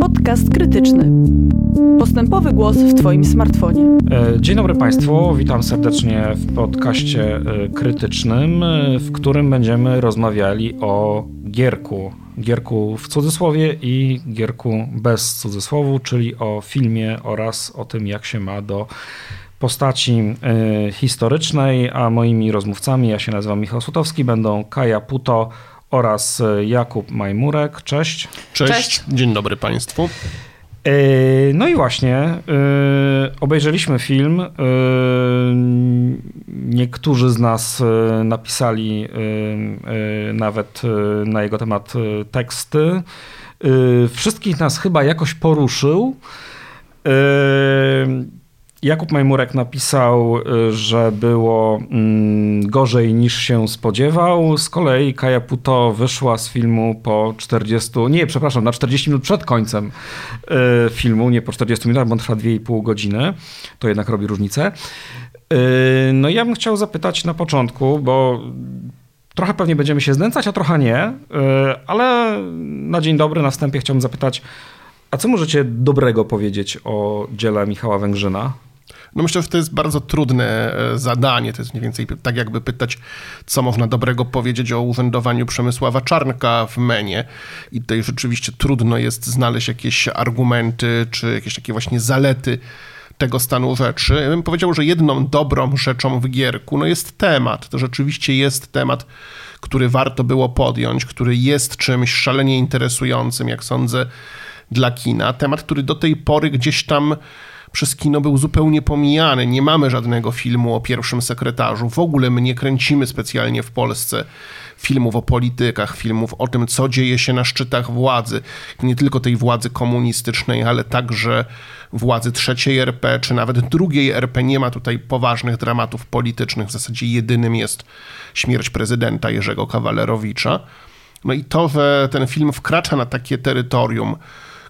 Podcast krytyczny. Postępowy głos w Twoim smartfonie. E, dzień dobry Państwu, witam serdecznie w podcaście e, krytycznym, e, w którym będziemy rozmawiali o gierku. Gierku w cudzysłowie i gierku bez cudzysłowu, czyli o filmie oraz o tym, jak się ma do postaci historycznej, a moimi rozmówcami, ja się nazywam Michał Sutowski, będą Kaja Puto oraz Jakub Majmurek. Cześć. Cześć. Cześć. Dzień dobry Państwu. E, no i właśnie, e, obejrzeliśmy film. E, niektórzy z nas napisali nawet na jego temat teksty. Wszystkich nas chyba jakoś poruszył. Jakub Majmurek napisał, y, że było mm, gorzej niż się spodziewał. Z kolei Kaja Puto wyszła z filmu po 40, nie, przepraszam, na 40 minut przed końcem y, filmu, nie po 40 minutach, bo trwa 2,5 godziny. To jednak robi różnicę. Y, no ja bym chciał zapytać na początku, bo trochę pewnie będziemy się znęcać, a trochę nie, ale na dzień dobry na wstępie chciałbym zapytać, a co możecie dobrego powiedzieć o dziele Michała Węgrzyna? No myślę, że to jest bardzo trudne e, zadanie. To jest mniej więcej tak, jakby pytać, co można dobrego powiedzieć o urzędowaniu Przemysława Czarnka w Menie. I tutaj rzeczywiście trudno jest znaleźć jakieś argumenty, czy jakieś takie właśnie zalety tego stanu rzeczy. Ja bym powiedział, że jedną dobrą rzeczą w Gierku no jest temat. To rzeczywiście jest temat, który warto było podjąć, który jest czymś szalenie interesującym, jak sądzę, dla kina. Temat, który do tej pory gdzieś tam przez kino był zupełnie pomijany. Nie mamy żadnego filmu o pierwszym sekretarzu. W ogóle my nie kręcimy specjalnie w Polsce filmów o politykach, filmów o tym, co dzieje się na szczytach władzy. Nie tylko tej władzy komunistycznej, ale także władzy trzeciej RP, czy nawet drugiej RP. Nie ma tutaj poważnych dramatów politycznych. W zasadzie jedynym jest śmierć prezydenta Jerzego Kawalerowicza. No i to, że ten film wkracza na takie terytorium,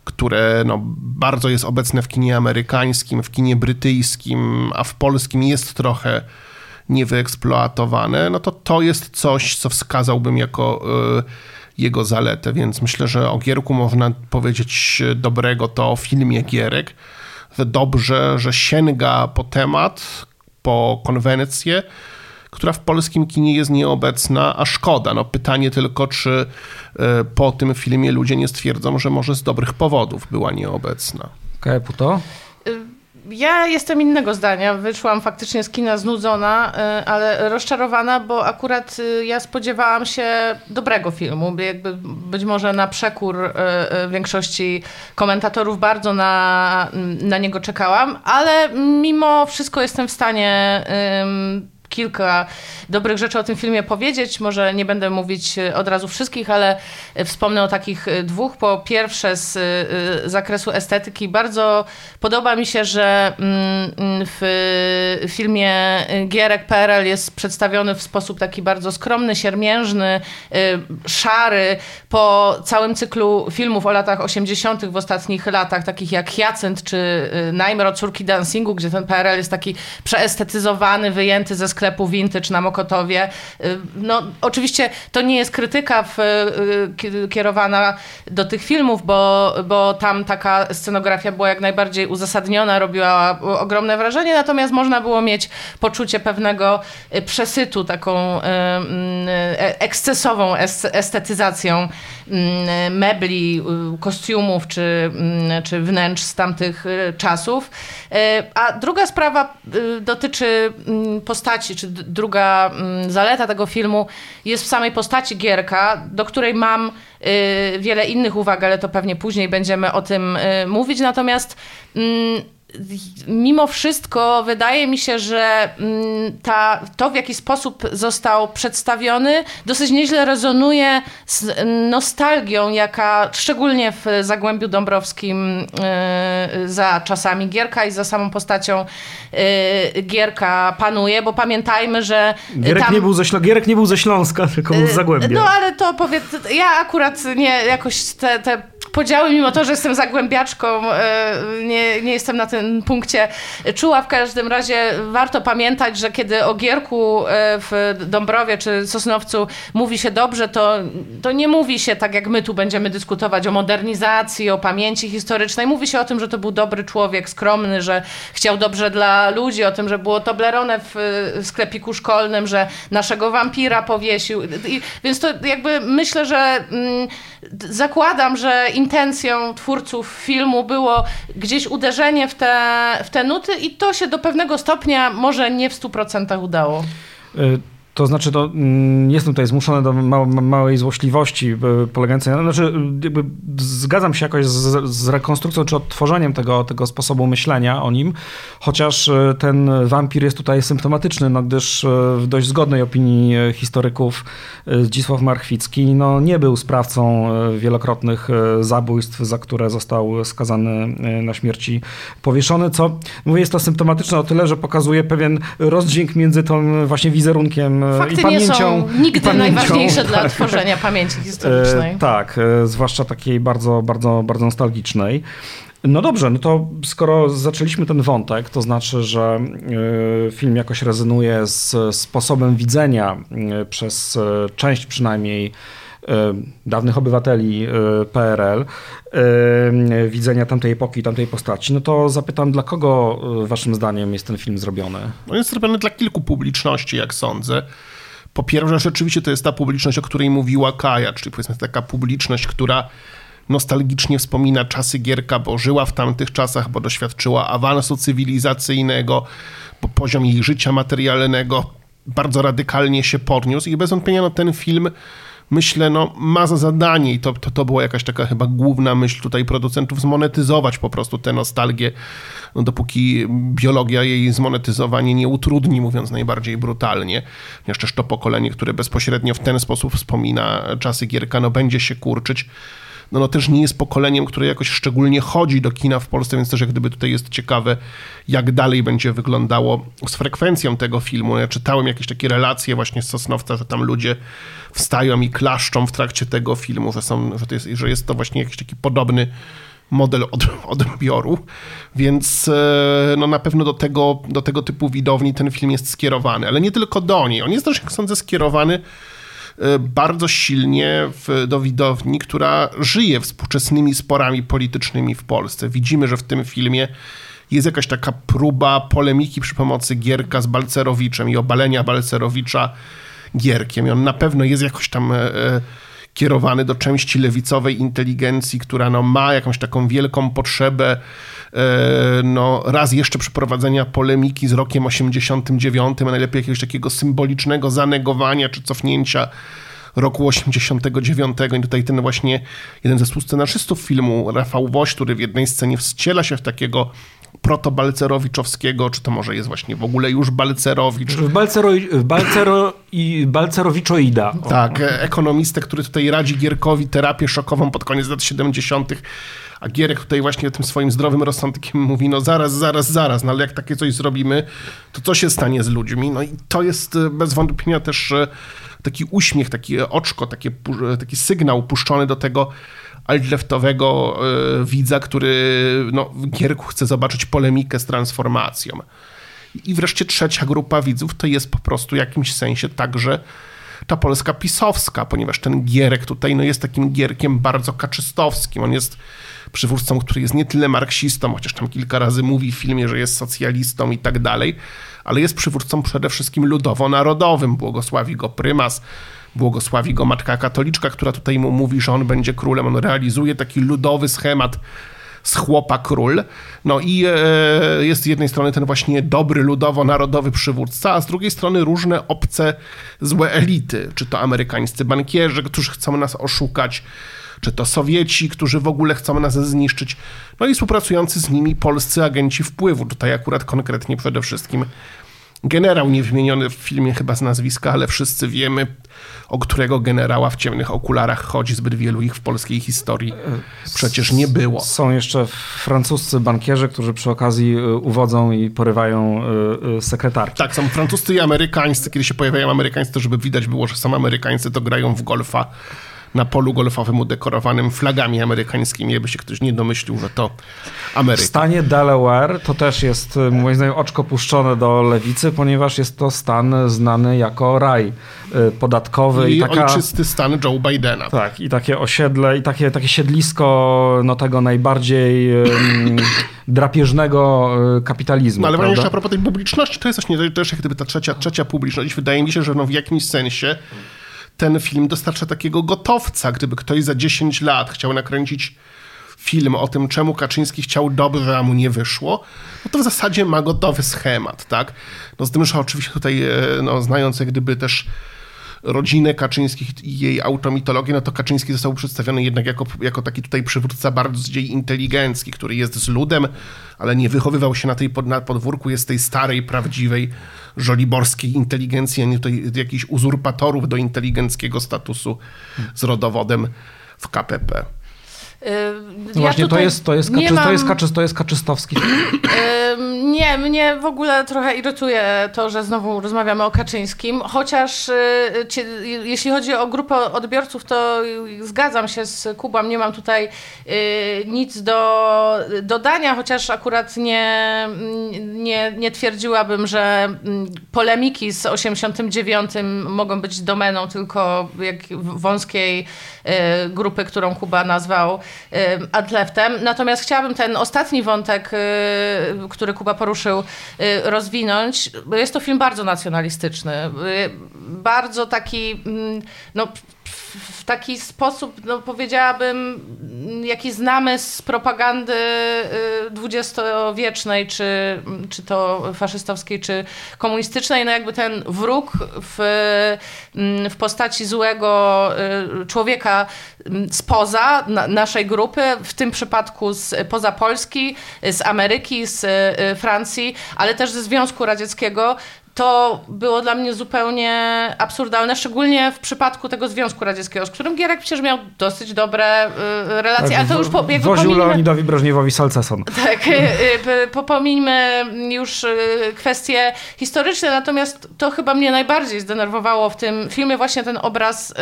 które no, bardzo jest obecne w kinie amerykańskim, w kinie brytyjskim, a w polskim jest trochę niewyeksploatowane, no to to jest coś, co wskazałbym jako y, jego zaletę, więc myślę, że o Gierku można powiedzieć dobrego to o filmie Gierek, że dobrze, że sięga po temat, po konwencję, która w polskim kinie jest nieobecna, a szkoda. No pytanie tylko, czy e, po tym filmie ludzie nie stwierdzą, że może z dobrych powodów była nieobecna. Kajeputo? Y, ja jestem innego zdania. Wyszłam faktycznie z kina znudzona, y, ale rozczarowana, bo akurat y, ja spodziewałam się dobrego filmu. Jakby być może na przekór większości komentatorów bardzo na, na niego czekałam, ale mimo wszystko jestem w stanie kilka dobrych rzeczy o tym filmie powiedzieć. Może nie będę mówić e, od razu wszystkich, ale e, wspomnę o takich e, dwóch. Po pierwsze z zakresu estetyki bardzo podoba mi się, że mm, w filmie Gierek PRL jest przedstawiony w sposób taki bardzo skromny, siermiężny, szary. Po całym cyklu filmów o latach 80. w ostatnich latach, takich jak Hyacynt czy Najmro, Córki Dancingu, gdzie ten PRL jest taki przeestetyzowany, wyjęty ze sklepu sklepu vintage na Mokotowie. Y, no, oczywiście to nie jest krytyka w, y, kierowana do tych filmów, bo, bo tam taka scenografia była jak najbardziej uzasadniona, robiła ogromne wrażenie, natomiast można było mieć poczucie pewnego y, przesytu, taką mm, e, ekscesową estetyzacją mm, mebli, kostiumów czy, mm, czy wnętrz z tamtych czasów. A druga sprawa dotyczy postaci czy druga mm, zaleta tego filmu jest w samej postaci Gierka, do której mam y, wiele innych uwag, ale to pewnie później będziemy o tym y, mówić. Natomiast mm, mimo wszystko wydaje mi się, że mm, ta, to w jaki sposób został przedstawiony dosyć nieźle rezonuje z nostalgią, jaka szczególnie w Zagłębiu Dąbrowskim y, za czasami Gierka i za samą postacią y, Gierka panuje, bo pamiętajmy, że Gierek, tam... nie, był ze Ślą... Gierek nie był ze Śląska, tylko z y, Zagłębia. No ale to powiedz, ja akurat nie, jakoś te, te podziały, mimo to, że jestem zagłębiaczką, nie, nie jestem na tym punkcie czuła. W każdym razie warto pamiętać, że kiedy o Gierku e, w Dąbrowie czy Sosnowcu mówi się dobrze, to, to nie mówi się tak, jak my tu będziemy dyskutować o modernizacji, o pamięci historycznej. Mówi się o tym, że to był dobry człowiek, skromny, że chciał dobrze dla ludzi, o tym, że było Toblerone w sklepiku szkolnym, że naszego wampira powiesił. I, więc to jakby myślę, że mm, zakładam, że intencją twórców filmu było gdzieś uderzenie w te, w te nuty i to się do pewnego stopnia może nie w 100% udało. To znaczy, to mm, jestem tutaj zmuszony do małej złośliwości y, polegającej na. Znaczy, jakby zgadzam się jakoś z, z, rekonstrukcją czy odtworzeniem tego, tego sposobu myślenia o nim, chociaż y, ten wampir jest tutaj symptomatyczny, no gdyż w dość zgodnej opinii historyków Zdzisław Marchwicki no, nie był sprawcą wielokrotnych zabójstw, za które został skazany na śmierci powieszony, co mówię, jest to symptomatyczne o tyle, że pokazuje pewien rozdźwięk między tą właśnie wizerunkiem Fakty i pamięcią. nie są nigdy pamięcią, najważniejsze tak. dla tworzenia pamięci historycznej. E, tak, e, zwłaszcza takiej bardzo, bardzo, bardzo nostalgicznej. No dobrze, no to skoro zaczęliśmy ten wątek, to znaczy, że e, film jakoś rezonuje z sposobem widzenia e, przez e, część przynajmniej dawnych obywateli PRL, widzenia tamtej epoki, tamtej postaci, no to zapytam, dla kogo waszym zdaniem jest ten film zrobiony? No jest zrobiony dla kilku publiczności, jak sądzę. Po pierwsze, rzeczywiście to jest ta publiczność, o której mówiła Kaja, czyli powiedzmy taka publiczność, która nostalgicznie wspomina czasy Gierka, bo żyła w tamtych czasach, bo doświadczyła awansu cywilizacyjnego, bo poziom jej życia materialnego bardzo radykalnie się podniósł i bez wątpienia no, ten film myślę, no, ma za zadanie i to, to, to była jakaś taka chyba główna myśl tutaj producentów, zmonetyzować po prostu tę nostalgię, no, dopóki biologia jej zmonetyzowanie nie utrudni, mówiąc najbardziej brutalnie. Ponieważ to pokolenie, które bezpośrednio w ten sposób wspomina czasy Gierka, no będzie się kurczyć no, no też nie jest pokoleniem, które jakoś szczególnie chodzi do kina w Polsce, więc też jak gdyby tutaj jest ciekawe, jak dalej będzie wyglądało z frekwencją tego filmu. Ja czytałem jakieś takie relacje właśnie z Sosnowca, że tam ludzie wstają i klaszczą w trakcie tego filmu, że, są, że, to jest, że jest to właśnie jakiś taki podobny model od, odbioru, więc e, no na pewno do tego, do tego typu widowni ten film jest skierowany, ale nie tylko do niej. On jest też, jak sądzę, skierowany bardzo silnie w, do widowni, która żyje współczesnymi sporami politycznymi w Polsce. Widzimy, że w tym filmie jest jakaś taka próba polemiki przy pomocy Gierka z Balcerowiczem i obalenia Balcerowicza Gierkiem. I on na pewno jest jakoś tam e, e, kierowany do części lewicowej inteligencji, która no, ma jakąś taką wielką potrzebę no, raz jeszcze przeprowadzenia polemiki z rokiem 89, a najlepiej jakiegoś takiego symbolicznego zanegowania czy cofnięcia roku 89 i tutaj ten właśnie jeden ze współscenarzystów filmu, Rafał Woś, który w jednej scenie wciela się w takiego proto-balcerowiczowskiego, czy to może jest właśnie w ogóle już Balcerowicz. W, Balcero, Balcero i Balcerowiczoida. Tak, ekonomistę, który tutaj radzi Gierkowi terapię szokową pod koniec lat 70., a Gierek tutaj właśnie tym swoim zdrowym rozsądkiem mówi, no zaraz, zaraz, zaraz, no ale jak takie coś zrobimy, to co się stanie z ludźmi? No i to jest e, bez wątpienia też e, taki uśmiech, takie oczko, takie, taki sygnał puszczony do tego, altleftowego y, widza, który no, w Gierku chce zobaczyć polemikę z transformacją. I wreszcie trzecia grupa widzów to jest po prostu w jakimś sensie także ta Polska pisowska, ponieważ ten Gierek tutaj no, jest takim Gierkiem bardzo kaczystowskim. On jest przywódcą, który jest nie tyle marksistą, chociaż tam kilka razy mówi w filmie, że jest socjalistą i tak dalej, ale jest przywódcą przede wszystkim ludowo-narodowym. Błogosławi go prymas, błogosławi go matka katoliczka, która tutaj mu mówi, że on będzie królem. On realizuje taki ludowy schemat z chłopa król. No i e, jest z jednej strony ten właśnie dobry, ludowo-narodowy przywódca, a z drugiej strony różne obce, złe elity. Czy to amerykańscy bankierzy, którzy chcą nas oszukać, czy to Sowieci, którzy w ogóle chcą nas zniszczyć, no i współpracujący z nimi polscy agenci wpływu. Tutaj akurat konkretnie przede wszystkim generał niewymieniony w filmie chyba z nazwiska, ale wszyscy wiemy, o którego generała w ciemnych okularach chodzi. Zbyt wielu ich w polskiej historii przecież nie było. Są jeszcze francuscy bankierzy, którzy przy okazji y, uwodzą i porywają y, y, sekretarki. Tak, są francuscy i amerykańscy. Kiedy się pojawiają amerykańscy, to żeby widać było, że są amerykańscy, to grają w golfa na polu golfowym udekorowanym flagami amerykańskimi, jakby się ktoś nie domyślił, że to W Ameryka. stanie Delaware to też jest, y, moim zdaniem, oczko puszczone do lewicy, ponieważ jest to stan znany jako raj y, podatkowy i, I taka... ojczysty stan Joe Bidena. Tak, i takie osiedle, i takie, takie siedlisko no, tego najbardziej drapieżnego y, kapitalizmu. No ale prawda? jeszcze a propos tej publiczności, to jest właśnie też jak gdyby ta trzecia, trzecia publiczność. Wydaje mi się, że no w jakimś sensie ten film dostarcza takiego gotowca. Gdyby ktoś za 10 lat chciał nakręcić film o tym, czemu Kaczyński chciał dobrze, a mu nie wyszło, no to w zasadzie ma gotowy schemat, tak? No z tym, że oczywiście tutaj, e, no, znając jak gdyby też rodzinę Kaczyńskich i jej automitologię, no to Kaczyński został przedstawiony jednak jako, jako taki tutaj przywódca bardziej inteligencki, który jest z ludem, ale nie wychowywał się na tej pod, na podwórku, jest tej starej, prawdziwej, żoliborskiej inteligencji, a nie tutaj jakichś uzurpatorów do inteligenckiego statusu z rodowodem w KPP. No ja właśnie, to jest, to, jest kaczy, to, mam- jest kaczy, to jest kaczystowski Nie, mnie w ogóle trochę irytuje to, że znowu rozmawiamy o Kaczyńskim, chociaż y, jeśli chodzi o grupę odbiorców, to zgadzam się z Kubą, nie mam tutaj y, nic do dodania, chociaż akurat nie, nie, nie twierdziłabym, że mm, polemiki z 89 mogą być domeną tylko jak wąskiej grupy, którą Kuba nazwał y, adleftem. Natomiast chciałabym ten ostatni wątek, y, który Kuba poruszył, rozwinąć. Jest to film bardzo nacjonalistyczny. Bardzo taki, mm, no, w- taki sposób, no, powiedziałabym, jaki znamy z propagandy y, dwudziestowiecznej, czy, czy to faszystowskiej, czy komunistycznej, no jakby ten wróg w, mm, w postaci złego y, człowieka mm, spoza na, naszej grupy, w tym przypadku z, poza Polski, z Ameryki, z y, Francji, ale też ze Związku Radzieckiego, to było dla mnie zupełnie absurdalne, szczególnie w przypadku tego Związku Radzieckiego, z którym Gierek przecież miał dosyć dobre y, relacje, ale to już po, jakby Woził pomijmy- Leonidowi Breżniewowi salceson. tak, y, y, po- pomińmy już y, kwestie historyczne, natomiast to chyba mnie najbardziej zdenerwowało w tym filmie właśnie ten obraz, y,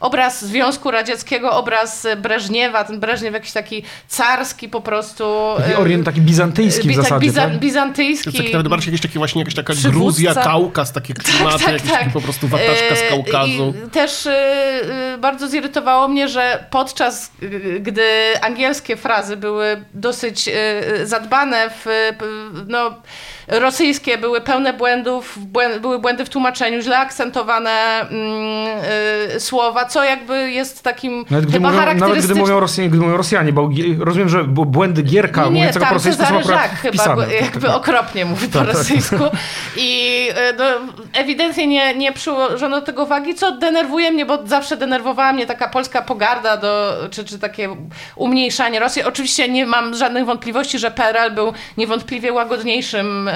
obraz Związku Radzieckiego, obraz Breżniewa, ten Breżniew jakiś taki carski po prostu. Taki y, orient, taki bizantyjski bi- w tak, zasadzie. biza- tak? bizantyjski. Nawet bardziej jakiś taki właśnie jakaś taka Przywódca. Gruzja, Kaukaz, takie klimaty, tak, tak. taki po prostu wataszka z E, Kaukazu. I też e, e, bardzo zirytowało mnie, że podczas e, gdy angielskie frazy były dosyć zadbane, w, no, rosyjskie były pełne błędów, błę- były błędy w tłumaczeniu, źle akcentowane e, słowa, co jakby jest takim Nawet chyba mówią, nawet gdy mówią Rosjanie, gdy mówią Rosjanie, bo rozumiem, że błędy Gierka Nie, nie, mówiącego po rosyjsku są akurat chyba go, Tak, jakby tak, tak. okropnie mówi po rosyjsku i e, no, ewidentnie nie, nie przyłożono do tego wagi, co denerwuje mnie, bo zawsze denerwowała mnie taka polska pogarda do, czy, czy takie umniejszanie Rosji. Oczywiście nie mam żadnych wątpliwości, że PRL był niewątpliwie łagodniejszym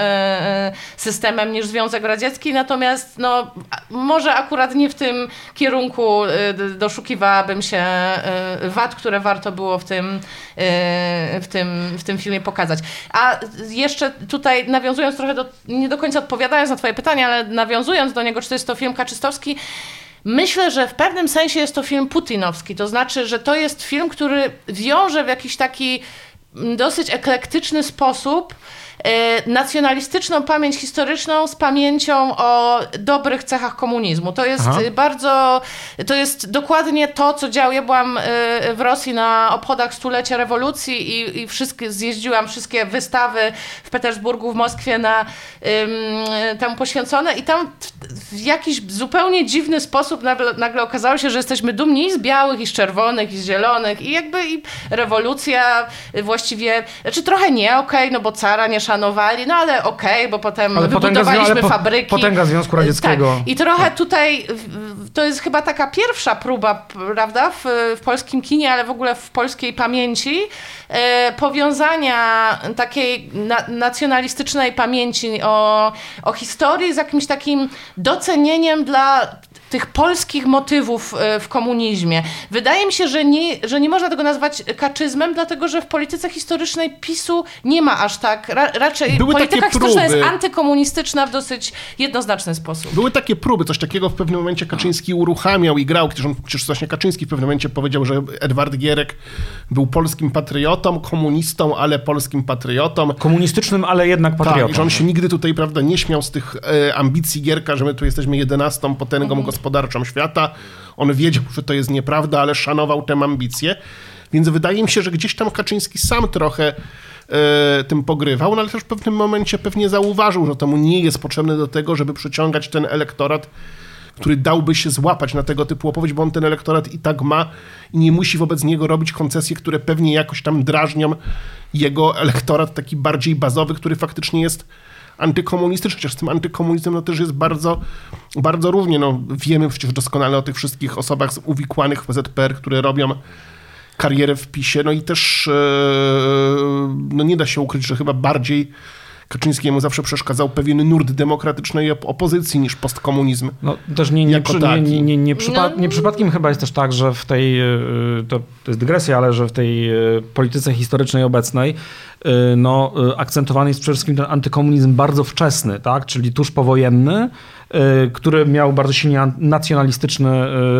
systemem niż Związek Radziecki, natomiast no, może akurat nie w tym kierunku e, doszukiwałabym się e, wad, które warto było w tym, e, w tym, w tym filmie pokazać. A jeszcze tutaj nawiązując trochę do, nie do końca odpowiadając na twoje pytanie, ale nawiązując do niego, czy to jest to film kaczystowski, Myślę, że w pewnym sensie jest to film putinowski. To znaczy, że to jest film, który wiąże w jakiś taki dosyć eklektyczny sposób e, nacjonalistyczną pamięć historyczną z pamięcią o dobrych cechach komunizmu. To jest Aha. e, bardzo, to jest dokładnie to, co działo. Ja byłam e, w Rosji na obchodach stulecia rewolucji i, i wszystkie, zjeździłam wszystkie wystawy w Petersburgu, w Moskwie na ym, temu poświęcone i tam w, jakiś zupełnie dziwny sposób nagle, nagle okazało się, że jesteśmy dumni i z białych, i z czerwonych, i z zielonych i jakby i rewolucja właściwie, znaczy trochę nie okej, no bo cara nie szanowali, no ale okej, bo potem Ale potęga, wybudowaliśmy ale po, fabryki. potęga Związku Radzieckiego. Tak. I trochę tutaj to jest chyba taka pierwsza próba, prawda, w, w polskim kinie, ale w ogóle w polskiej pamięci e, powiązania takiej na, nacjonalistycznej pamięci o, o historii z jakimś takim docenieniem dla tych polskich motywów e, w komunizmie. Wydaje mi się, że nie, że nie można tego nazwać kaczyzmem, dlatego że w polityce historycznej PiSu nie ma aż tak. Ra, raczej Były polityka takie historyczna jest próby. antykomunistyczna w dosyć jednoznaczny sposób. Były takie próby, coś takiego w pewnym momencie Kaczyński uruchamiał i grał, przecież, on, przecież właśnie Kaczyński w pewnym momencie powiedział, że Edward Gierek był polskim patriotą, komunistą, ale polskim patriotą. Komunistycznym, ale jednak Tak, patriotą. i że on się nigdy tutaj, prawda, nie śmiał z tych e, ambicji Gierka, że my tu jesteśmy jedenastą potęgą gospodarczą świata. On wiedział, że to jest nieprawda, ale szanował tę ambicję. Więc wydaje mi się, że gdzieś tam Kaczyński sam trochę e, tym pogrywał, no ale też w pewnym momencie pewnie zauważył, że to mu nie jest potrzebne do tego, żeby przyciągać ten elektorat, który dałby się złapać na tego typu opowieść, bo on ten elektorat i tak ma i nie musi wobec niego robić koncesji, które pewnie jakoś tam drażnią jego elektorat taki bardziej bazowy, który faktycznie jest antykomunistyczny, chociaż z tym antykomunizmem no też jest bardzo, bardzo równie. No, wiemy przecież doskonale o tych wszystkich osobach uwikłanych w ZPR, które robią karierę w PiSie, no i też e, no nie da się ukryć, że chyba bardziej Kaczyńskiemu zawsze przeszkadzał pewien nurt demokratycznej op- opozycji niż postkomunizm. No, też nie, nie, nie, nie, nie, nie, przypa- No. nie przypadkiem chyba jest też tak, że w tej, y, to, to jest dygresja, ale że w tej y, polityce historycznej obecnej no, akcentowany jest przede wszystkim ten antykomunizm bardzo wczesny, tak? czyli tuż powojenny, który miał bardzo silnie nacjonalistyczny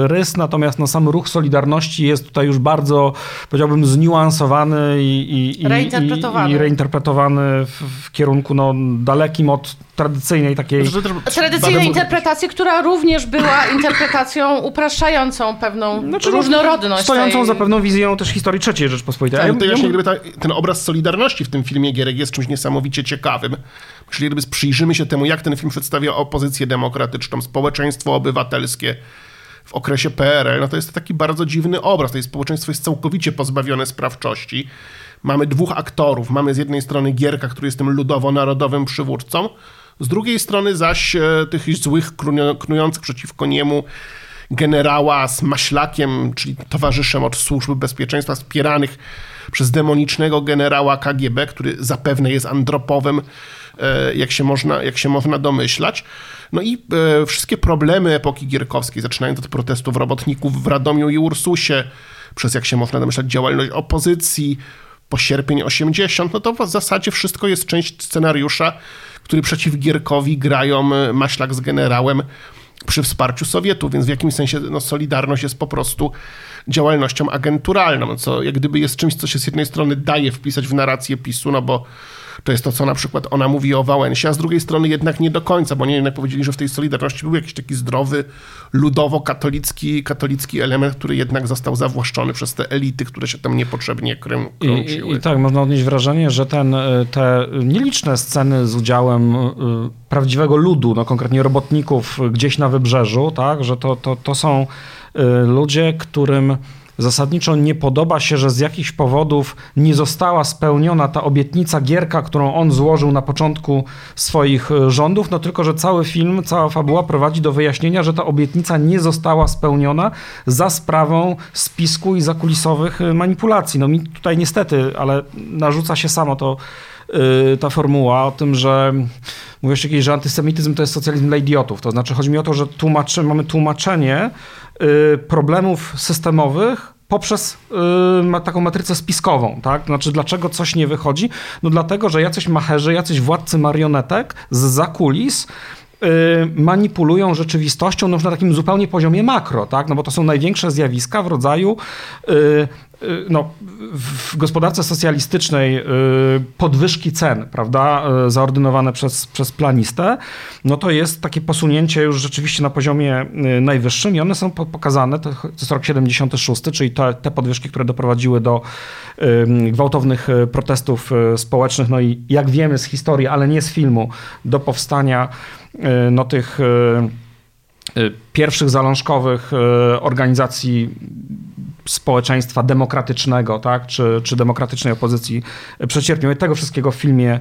y, rys, natomiast no, sam ruch Solidarności jest tutaj już bardzo, powiedziałbym, zniuansowany i, i, Reinterpretowany. i, i reinterpretowany w, w kierunku no, dalekim od tradycyjnej takiej... Tradycyjnej interpretacji, która również była interpretacją upraszczającą pewną Znaczy, no, różnorodność. Stojącą tej... za pewną wizją też historii III Rzeczpospolitej. Tak, Ja- to ja właśnie mu- gdyby ta, ten obraz Solidarności w tym filmie Gierek jest czymś niesamowicie ciekawym. Czyli przyjrzymy się temu, jak ten film przedstawia opozycję demokratyczną, społeczeństwo obywatelskie w okresie PRL, no to jest taki bardzo dziwny obraz. To jest społeczeństwo jest całkowicie pozbawione sprawczości. Mamy dwóch aktorów. Mamy z jednej strony Gierka, który jest tym ludowo-narodowym przywódcą, z drugiej strony zaś e, tych złych, knujących przeciwko niemu generała z maślakiem, czyli towarzyszem od służby bezpieczeństwa, wspieranych przez demonicznego generała KGB, który zapewne jest andropowym, jak się można, jak się można domyślać. No i e, wszystkie problemy epoki gierkowskiej, zaczynając od protestów robotników w Radomiu i Ursusie, przez jak się można domyślać działalność opozycji, po sierpień 80, no to w zasadzie wszystko jest część scenariusza, który przeciw Gierkowi grają e, Maślak z generałem przy wsparciu Sowietów, więc w jakimś sensie no, Solidarność jest po prostu działalnością agenturalną, co jak gdyby jest czymś, co się z jednej strony daje wpisać w narrację PiSu, no bo to jest to, co na przykład ona mówi o Wałęsie, a z drugiej strony jednak nie do końca, bo nie jednak powiedzieli, że w tej Solidarności był jakiś taki zdrowy, ludowo-katolicki katolicki element, który jednak został zawłaszczony przez te elity, które się tam niepotrzebnie krę, I, kręciły. i, I tak, można odnieść wrażenie, że ten, y, te nieliczne sceny z udziałem y, prawdziwego ludu, no konkretnie robotników gdzieś na wybrzeżu, tak, że to, to, to są y, ludzie, którym zasadniczo nie podoba się, że z jakichś powodów nie została spełniona ta obietnica Gierka, którą on złożył na początku swoich y, rządów, no tylko, że cały film, cała fabuła prowadzi do wyjaśnienia, że ta obietnica nie została spełniona za sprawą spisku i zakulisowych y, manipulacji. No mi tutaj niestety, ale narzuca się samo to y, ta formuła o tym, że mówisz kiedyś, że antysemityzm to jest socjalizm dla idiotów. To znaczy chodzi mi o to, że tłumaczy, mamy tłumaczenie problemów systemowych poprzez y, taką matrycę spiskową, tak? Znaczy, dlaczego coś nie wychodzi? No dlatego, że jacyś macherzy, jacyś władcy marionetek z zakulis y, manipulują rzeczywistością no już na takim zupełnie poziomie makro, tak? No bo to są największe zjawiska w rodzaju y, y, no, w gospodarce socjalistycznej y, podwyżki cen, prawda, y, zaordynowane przez, przez planistę, no to jest takie posunięcie już rzeczywiście na poziomie y, najwyższym i one są po- pokazane, to jest rok 76, czyli te, te podwyżki, które doprowadziły do y, gwałtownych y, protestów y, społecznych, no i jak wiemy z historii, ale nie z filmu, do powstania y, no tych y, y, pierwszych zalążkowych organizacji społeczeństwa demokratycznego, tak, czy, czy demokratycznej opozycji przecierpią. Tego wszystkiego w filmie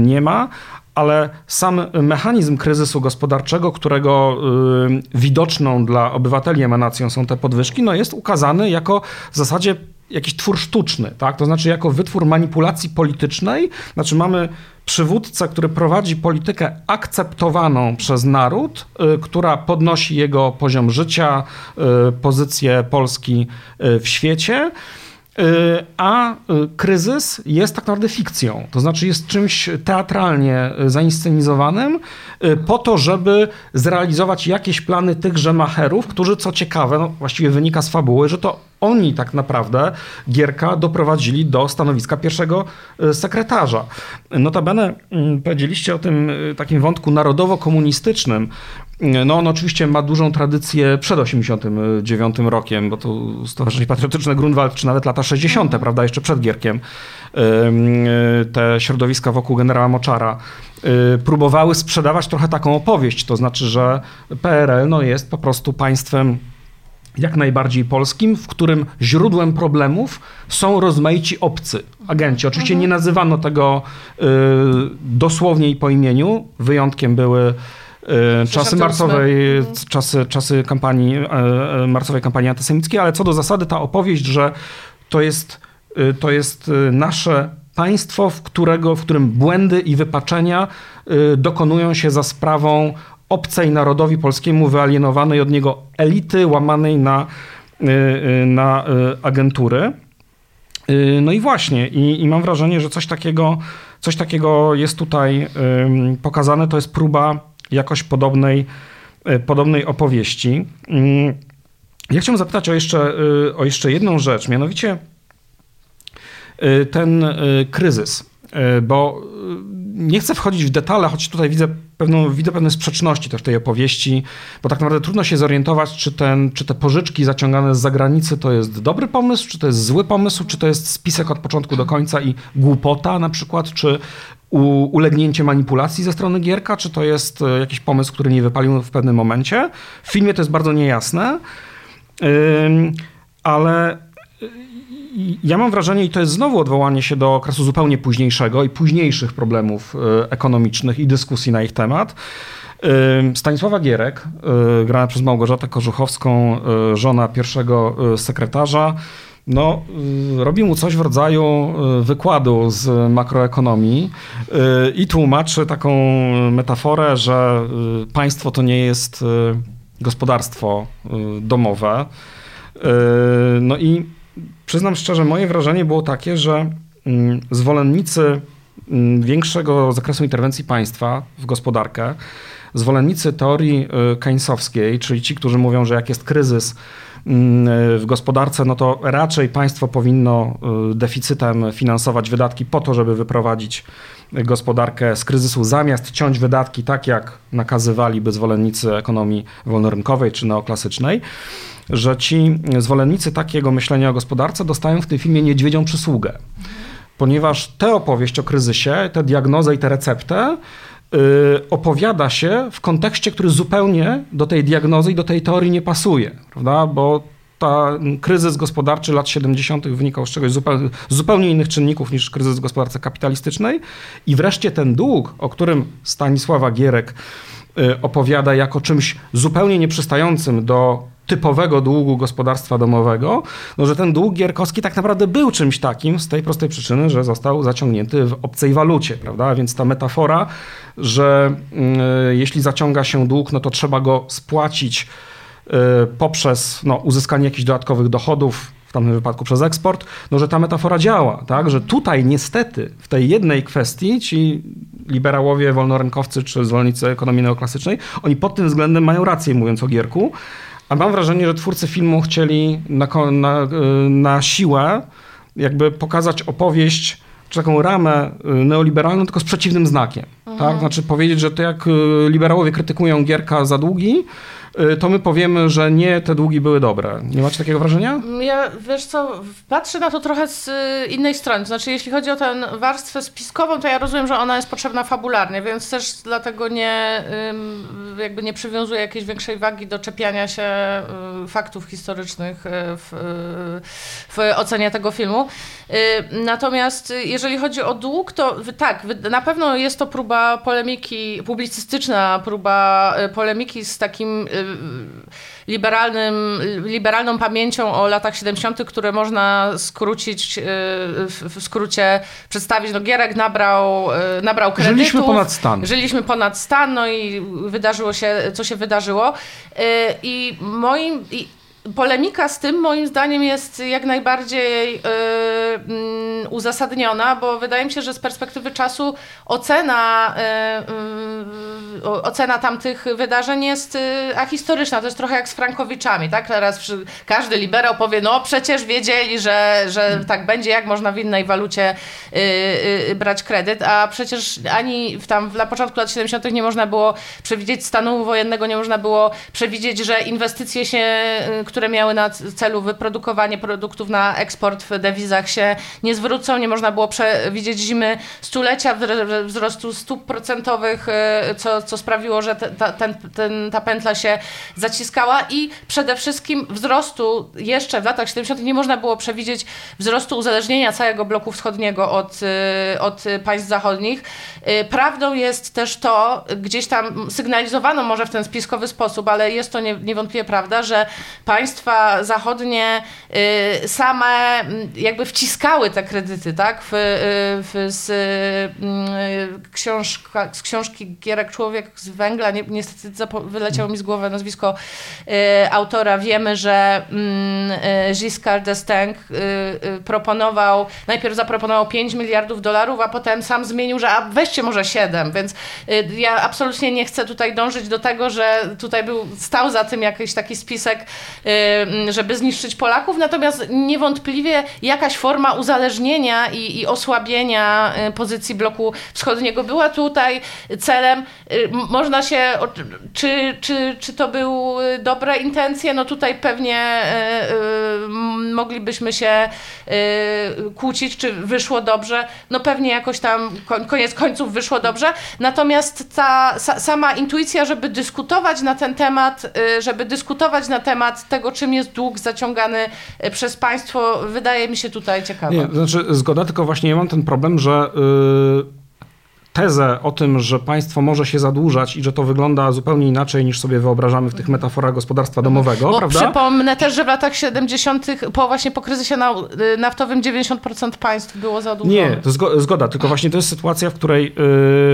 nie ma, ale sam mechanizm kryzysu gospodarczego, którego widoczną dla obywateli emanacją są te podwyżki, no jest ukazany jako w zasadzie jakiś twór sztuczny, tak? to znaczy jako wytwór manipulacji politycznej, znaczy mamy przywódcę, który prowadzi politykę akceptowaną przez naród, y, która podnosi jego poziom życia, y, pozycję Polski y, w świecie. A kryzys jest tak naprawdę fikcją. To znaczy jest czymś teatralnie zainscenizowanym po to, żeby zrealizować jakieś plany tychże macherów, którzy co ciekawe, no właściwie wynika z fabuły, że to oni tak naprawdę Gierka doprowadzili do stanowiska pierwszego sekretarza. Notabene mm, powiedzieliście o tym takim wątku narodowo-komunistycznym. No on oczywiście ma dużą tradycję przed 89 rokiem, bo to Stowarzyszenie Patriotyczne Grunwald, czy nawet lata 60., mhm. prawda, jeszcze przed Gierkiem, te środowiska wokół generała Moczara y, próbowały sprzedawać trochę taką opowieść, to znaczy, że PRL no, jest po prostu państwem jak najbardziej polskim, w którym źródłem problemów są rozmaici obcy agenci. Oczywiście mhm. nie nazywano tego y, dosłownie i po imieniu, wyjątkiem były czasy marcowej, mhm. czasy, czasy kampanii, e, e, marcowej kampanii antysemickiej, ale co do zasady ta opowieść, że to jest, y, to jest nasze państwo, w, którego, w którym błędy i wypaczenia dokonują się za sprawą obcej narodowi polskiemu wyalienowanej od niego elity łamanej na, na agentury. No i właśnie, i, i mam wrażenie, że coś takiego, coś takiego jest tutaj pokazane. To jest próba jakoś podobnej, e, podobnej opowieści. Mm, ja chciałem zapytać o jeszcze, e, o jeszcze jedną rzecz, mianowicie e, ten kryzys, bo nie chcę wchodzić w detale, choć tutaj widzę, pewną, widzę pewne sprzeczności też tej opowieści, bo tak naprawdę trudno się zorientować, czy, ten, czy te pożyczki zaciągane z zagranicy to jest dobry pomysł, czy to jest zły pomysł, czy to jest spisek od początku do końca i głupota na przykład, czy ulegnięcie manipulacji ze strony Gierka, czy to jest e, jakiś pomysł, który nie wypalił w pewnym momencie. W filmie to jest bardzo niejasne, ale ja mam wrażenie, i to jest znowu odwołanie się do okresu zupełnie późniejszego i późniejszych problemów e, ekonomicznych i dyskusji na ich temat. Stanisława Gierek, e, grana przez Małgorzatę Korzuchowską, żona pierwszego sekretarza, no, y, robi mu coś w rodzaju y, wykładu z makroekonomii y, i tłumaczy taką metaforę, że państwo to nie jest gospodarstwo domowe. No i przyznam szczerze, moje wrażenie było takie, że mm, zwolennicy mm, większego zakresu interwencji państwa w gospodarkę, zwolennicy teorii keynesowskiej, czyli ci, którzy mówią, że jak jest kryzys, w gospodarce, no to raczej państwo powinno y, deficytem finansować wydatki po to, żeby wyprowadzić gospodarkę z kryzysu, zamiast ciąć wydatki tak, jak nakazywaliby zwolennicy ekonomii wolnorynkowej czy neoklasycznej, że ci zwolennicy takiego myślenia o gospodarce dostają w tym filmie niedźwiedzią przysługę. Ponieważ tę opowieść o kryzysie, tę diagnozę i tę receptę opowiada się w kontekście, który zupełnie do tej diagnozy i do tej teorii nie pasuje, prawda? Bo ta kryzys gospodarczy lat 70. wynikał z czegoś zupełnie, zupełnie innych czynników niż kryzys w gospodarce kapitalistycznej. I wreszcie ten dług, o którym Stanisława Gierek y, opowiada jako czymś zupełnie nieprzystającym do typowego długu gospodarstwa domowego, no że ten dług gierkowski tak naprawdę był czymś takim z tej prostej przyczyny, że został zaciągnięty w obcej walucie, prawda? Więc ta metafora, że y, jeśli zaciąga się dług, no to trzeba go spłacić y, poprzez no, uzyskanie jakichś dodatkowych dochodów, w tamtym wypadku przez eksport, no że ta metafora działa, tak? Że tutaj niestety w tej jednej kwestii ci liberałowie, wolnorynkowcy czy zwolennicy ekonomii neoklasycznej, oni pod tym względem mają rację mówiąc o Gierku, a mam wrażenie, że twórcy filmu chcieli na, na, y, na siłę jakby pokazać opowieść, czy taką ramę y, neoliberalną, tylko z przeciwnym znakiem. Tak? Mhm. Tak? Znaczy powiedzieć, że to jak y, liberałowie krytykują Gierka za długi, to my powiemy, że nie, te długi były dobre. Nie macie takiego wrażenia? Ja, wiesz co, patrzę na to trochę z y, innej strony. Znaczy, jeśli chodzi o tę warstwę spiskową, to ja rozumiem, że ona jest potrzebna fabularnie, więc też dlatego nie, jakby nie przywiązuję jakiejś większej wagi do czepiania się y, faktów historycznych w, w ocenie tego filmu. Natomiast jeżeli chodzi o dług, to tak, na pewno jest to próba polemiki, publicystyczna próba polemiki z takim liberalnym, liberalną pamięcią o latach 70., które można skrócić, y, w skrócie przedstawić. No Gierek nabrał, y, nabrał kredytów. Żyliśmy ponad stan. Żyliśmy ponad stan, no i wydarzyło się, co się wydarzyło. Y, I moim... I polemika z tym moim zdaniem jest jak najbardziej yy, yy, uzasadniona, bo wydaje mi się, że z perspektywy czasu ocena, yy, ocena tamtych wydarzeń jest ahistoryczna. To jest trochę jak z Frankowiczami, tak? Teraz każdy liberał powie, no przecież wiedzieli, że, że tak będzie, jak można w innej walucie brać kredyt, a przecież ani w tam na początku lat 70. nie można było przewidzieć stanu wojennego, nie można było przewidzieć, że inwestycje się, miały na celu wyprodukowanie produktów na eksport w dewizach się nie zwrócą. Nie można było przewidzieć zimy stulecia wzrostu stóp procentowych, y, co, co sprawiło, że ta, ten, ten, ta pętla się zaciskała i przede wszystkim wzrostu jeszcze w latach 70. nie można było przewidzieć wzrostu uzależnienia całego bloku wschodniego od, y, od państw zachodnich. Y, prawdą jest też to, gdzieś tam sygnalizowano może w ten spiskowy sposób, ale jest to niewątpliwie prawda, że państwa zachodnie y, same mm, jakby wciskały te kredyty, tak? W, y, w, z, mm, książka, z książki Gierek Człowiek z Węgla, niestety wyleciało mi z głowy nazwisko y, autora, wiemy, że mm, Giscard d'Estaing proponował, najpierw zaproponował 5 miliardów dolarów, a potem sam zmienił, że a weźcie może 7, więc ja absolutnie nie chcę tutaj dążyć do tego, że tutaj był, stał za tym jakiś taki spisek Y, żeby zniszczyć Polaków, natomiast niewątpliwie jakaś forma uzależnienia i, i osłabienia y, pozycji bloku wschodniego była tutaj celem. Y, można się, czy, czy, czy to były dobre intencje? No tutaj pewnie moglibyśmy się kłócić, czy wyszło dobrze. No pewnie jakoś tam koniec końców wyszło dobrze. Natomiast ta sama intuicja, żeby dyskutować na ten temat, żeby dyskutować na temat tego, czym jest dług zaciągany e, przez państwo, wydaje mi się tutaj ciekawa. Nie, znaczy zgoda, tylko właśnie ja mam ten problem, że yy, tezę o tym, że państwo może się zadłużać i że to wygląda zupełnie inaczej niż sobie wyobrażamy w tych metaforach gospodarstwa domowego, Bo prawda? Przypomnę też, że w latach 70., po właśnie po kryzysie y, naftowym 90% państw było zadłużonych. Nie, to zgoda, tylko właśnie to jest sytuacja, w której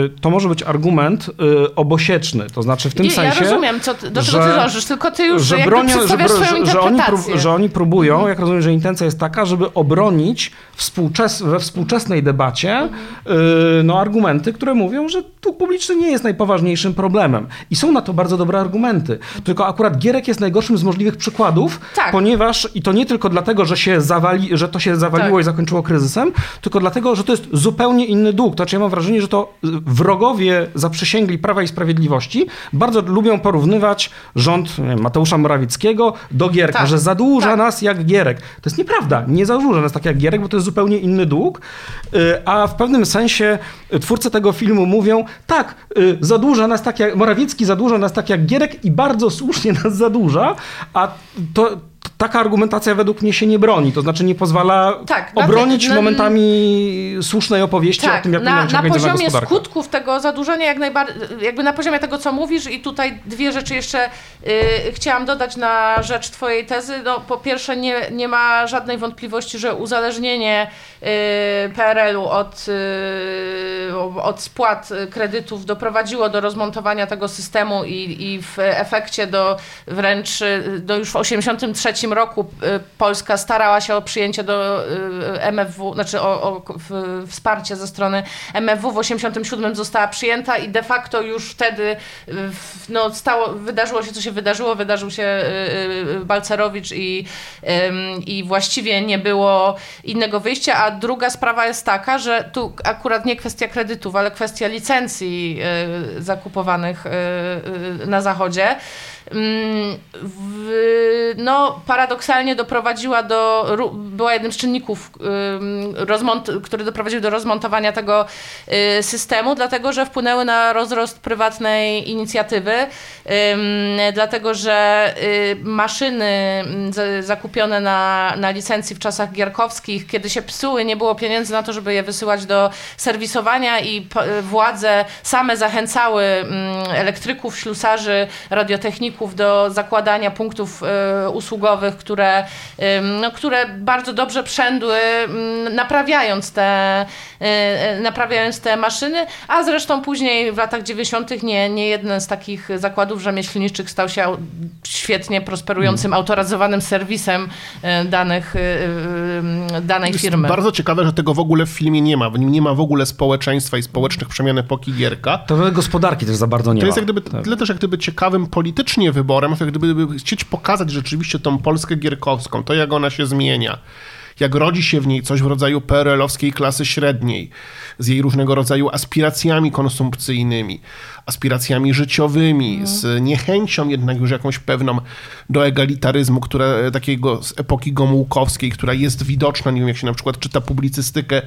y, to może być argument y, obosieczny, to znaczy w tym Nie, sensie, Ja rozumiem, co, do czego ty dążysz, tylko ty już że bronią, że, swoją że, oni, że oni próbują, mhm. jak rozumiem, że intencja jest taka, żeby obronić współczes we współczesnej debacie mhm. y, no, argumenty, które mówią, że dług publiczny nie jest najpoważniejszym problemem. I są na to bardzo dobre argumenty. Tylko akurat Gierek jest najgorszym z możliwych przykładów, tak. ponieważ i to nie tylko dlatego, że, się zawali, że to się zawaliło tak. i zakończyło kryzysem, tylko dlatego, że to jest zupełnie inny dług. To znaczy ja mam wrażenie, że to wrogowie zaprzysięgli Prawa i Sprawiedliwości bardzo lubią porównywać rząd wiem, Mateusza Morawieckiego do Gierka, tak. że zadłuża tak. nas jak Gierek. To jest nieprawda. Nie zadłuża nas tak jak Gierek, bo to jest zupełnie inny dług. Y, a w pewnym sensie twórcy tego filmu mówią, tak, y, zadłuża nas tak jak, Morawiecki zadłuża nas tak jak Gierek i bardzo słusznie nas zadłuża, a to, taka argumentacja według mnie się nie broni, to znaczy nie pozwala tak, obronić na, momentami słusznej opowieści tak, o tym, jak na, na poziomie skutków tego zadłużenia, jak najbardziej, jakby na poziomie tego, co mówisz i tutaj dwie rzeczy jeszcze y, chciałam dodać na rzecz twojej tezy. No, po pierwsze nie, nie ma żadnej wątpliwości, że uzależnienie y, PRL-u od, y, od spłat kredytów doprowadziło do rozmontowania tego systemu i, i w efekcie do wręcz do już w 1983 roku y, Polska starała się o przyjęcie do y, MFW, znaczy o, o wsparcie ze strony MFW. W 87 została przyjęta i de facto już wtedy y, no, stało, wydarzyło się, co się wydarzyło. Wydarzył się Balcerowicz i, i właściwie nie było innego wyjścia. A druga sprawa jest taka, że tu akurat nie kwestia kredytów, ale kwestia licencji zakupowanych na Zachodzie. Mm, w, no, paradoksalnie doprowadziła do, była jednym z czynników, rozmont, który doprowadził do rozmontowania tego y, systemu, dlatego że wpłynęły na rozrost prywatnej inicjatywy, dlatego że y, maszyny zakupione na, na licencji w czasach gierkowskich, kiedy się psuły, nie było pieniędzy na to, żeby je wysyłać do serwisowania i władze same zachęcały elektryków, ślusarzy, radiotechników, do zakładania punktów e, usługowych, które, no, które bardzo dobrze przędły, mm, naprawiając te, naprawiając te maszyny, a zresztą później w latach 90. nie, nie jeden z takich zakładów rzemieślniczych stał się świetnie prosperującym, hmm. autoryzowanym serwisem danych, danej Jest firmy. Bardzo ciekawe, że tego w ogóle w filmie nie ma. W nim nie ma w ogóle społeczeństwa i społecznych przemian epoki Gierka. To gospodarki też za bardzo nie to ma. To jest jak gdyby, tak. tyle też jak gdyby ciekawym politycznie wyborem, jak gdyby chcieć pokazać rzeczywiście tą Polskę gierkowską, to jak ona się zmienia jak rodzi się w niej coś w rodzaju PRL-owskiej klasy średniej, z jej różnego rodzaju aspiracjami konsumpcyjnymi, aspiracjami życiowymi, mm. z niechęcią jednak już jakąś pewną do egalitaryzmu, które, takiego z epoki gomułkowskiej, która jest widoczna, nie wiem jak się na przykład czyta publicystykę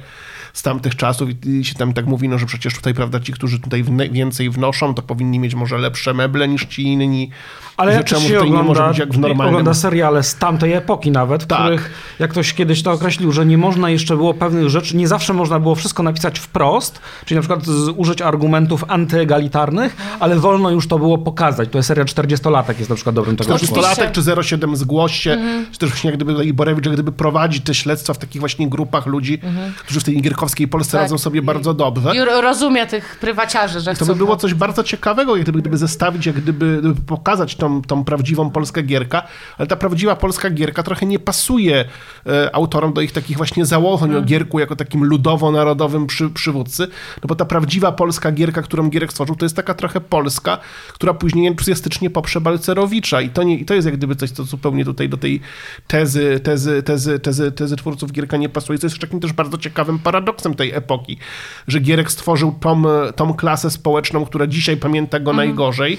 z tamtych czasów i się tam tak mówi, no, że przecież tutaj, prawda, ci, którzy tutaj więcej wnoszą, to powinni mieć może lepsze meble niż ci inni. Ale jak czemu się ogląda, nie może być jak w normalnym... ogląda seriale z tamtej epoki nawet, w tak. których, jak ktoś kiedyś to określił, że nie można jeszcze było pewnych rzeczy, nie zawsze można było wszystko napisać wprost, czyli na przykład użyć argumentów antyegalitarnych, ale wolno już to było pokazać. To jest seria 40-latek jest na przykład dobrym tego 40-latek czy 07 zgłoś się, mhm. czy też właśnie jak gdyby Iborewicz jak gdyby prowadzi te śledztwa w takich właśnie grupach ludzi, mhm. którzy w tej gierkowskiej Polsce tak. radzą sobie bardzo dobrze. I rozumie tych prywaciarzy, że To by było coś bardzo ciekawego, jak gdyby, gdyby zestawić, jak gdyby, gdyby pokazać tą, tą prawdziwą polską gierkę, ale ta prawdziwa polska gierka trochę nie pasuje e, autorom do ich takich właśnie założeń hmm. o gierku jako takim ludowo-narodowym przy, przywódcy, no bo ta prawdziwa polska gierka, którą Gierek stworzył, to jest taka trochę polska, która później entuzjastycznie poprze Balcerowicza i to, nie, i to jest jak gdyby coś, co zupełnie tutaj do tej tezy, tezy, tezy, tezy, tezy twórców Gierka nie pasuje, co jest takim też bardzo ciekawym paradoksem tej epoki, że Gierek stworzył tą, tą klasę społeczną, która dzisiaj pamięta go mhm. najgorzej,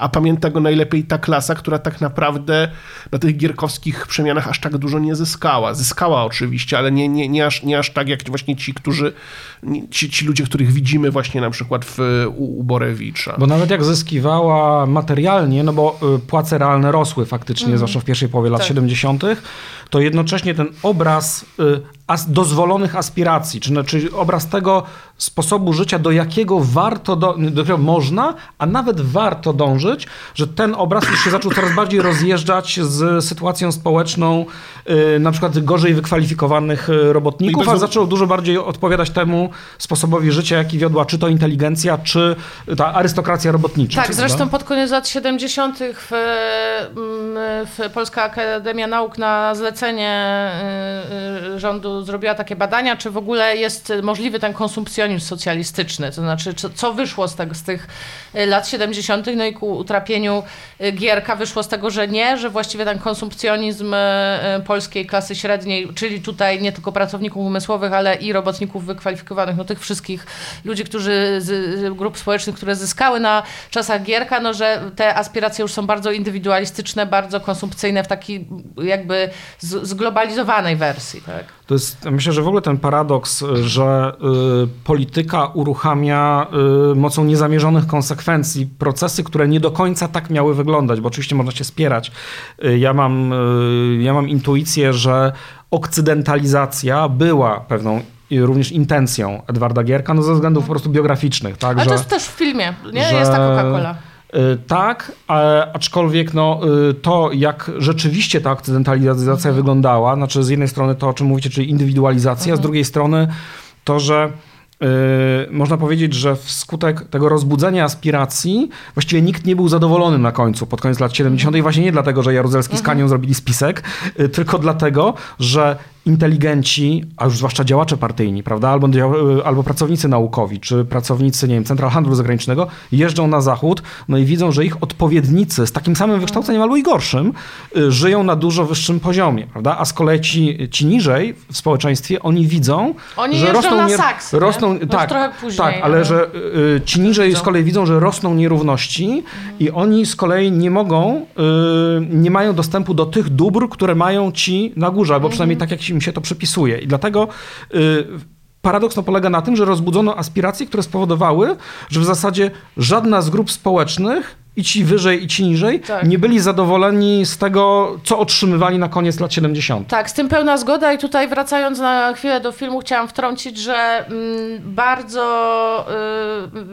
a pamięta go najlepiej ta klasa, która tak naprawdę na tych gierkowskich przemianach aż tak dużo nie zyskała. Zyskała oczywiście, ale nie, nie, nie, aż, nie aż tak jak właśnie ci, którzy, ci, ci ludzie, których widzimy właśnie na przykład w, u, u Borewicza. Bo nawet jak zyskiwała materialnie, no bo y, płace realne rosły faktycznie, mm. zwłaszcza w pierwszej połowie lat tak. 70., to jednocześnie ten obraz y, as, dozwolonych aspiracji, czy, czy obraz tego sposobu życia, do jakiego warto, do, do można, a nawet warto dążyć, że ten obraz już się zaczął coraz bardziej rozjeżdżać z sytuacją społeczną y, na przykład gorzej wykwalifikowanych y, robotników, a zaczął dużo bardziej odpowiadać temu sposobowi życia, jaki wiodła czy to inteligencja, czy ta arystokracja robotnicza. Tak, zresztą pod koniec lat 70. W, mm, w Polska Akademia Nauk na zlecenie y, rządu zrobiła takie badania, czy w ogóle jest możliwy ten konsumpcjonizm socjalistyczny, to znaczy co wyszło z, tego, z tych y, lat 70., no i ku utrapieniu y, Gierka wyszło z tego, że nie, że właściwie ten konsumpcjonizm y, polskiej klasy średniej, czyli tutaj nie tylko pracowników umysłowych, ale i robotników wykwalifikowanych, no tych wszystkich ludzi, którzy, z, grup społecznych, które zyskały na czasach Gierka, no że te aspiracje już są bardzo indywidualistyczne, bardzo konsumpcyjne w takiej jakby zglobalizowanej wersji. Tak? To jest, myślę, że w ogóle ten paradoks, że y, polityka uruchamia y, mocą niezamierzonych konsekwencji procesy, które nie do końca tak miały wyglądać, bo oczywiście można się spierać. Y, ja, mam, y, ja mam intuicję, że okcydentalizacja była pewną również intencją Edwarda Gierka, no ze względów po prostu biograficznych. Tak, Ale że, to jest też w filmie, nie? Że, jest ta Coca-Cola. Y, tak, aczkolwiek no, y, to, jak rzeczywiście ta akcydentalizacja mhm. wyglądała, znaczy z jednej strony to, o czym mówicie, czyli indywidualizacja, mhm. z drugiej strony to, że można powiedzieć, że wskutek tego rozbudzenia aspiracji właściwie nikt nie był zadowolony na końcu, pod koniec lat 70. I właśnie nie dlatego, że Jaruzelski z Kanią mhm. zrobili spisek, yy, tylko dlatego, że inteligenci, a już zwłaszcza działacze partyjni, prawda, albo, y, albo pracownicy naukowi, czy pracownicy, nie wiem, Central Handlu Zagranicznego, jeżdżą na zachód, no i widzą, że ich odpowiednicy z takim samym wykształceniem albo i gorszym, y, żyją na dużo wyższym poziomie, prawda, a z kolei ci, ci niżej w społeczeństwie, oni widzą, oni że rosną, na saks, rosną, tak, później, tak, ale, ale że y, ci niżej z kolei widzą, że rosną nierówności mhm. i oni z kolei nie mogą, nie mają dostępu do tych dóbr, które mają ci na górze, albo przynajmniej mhm. tak jak im się to przypisuje. I dlatego y, paradoks no, polega na tym, że rozbudzono aspiracje, które spowodowały, że w zasadzie żadna z grup społecznych i ci wyżej, i ci niżej, Tak. nie byli zadowoleni z tego, co otrzymywali na koniec lat 70. Tak, z tym pełna zgoda i tutaj wracając na chwilę do filmu chciałam wtrącić, że mm, bardzo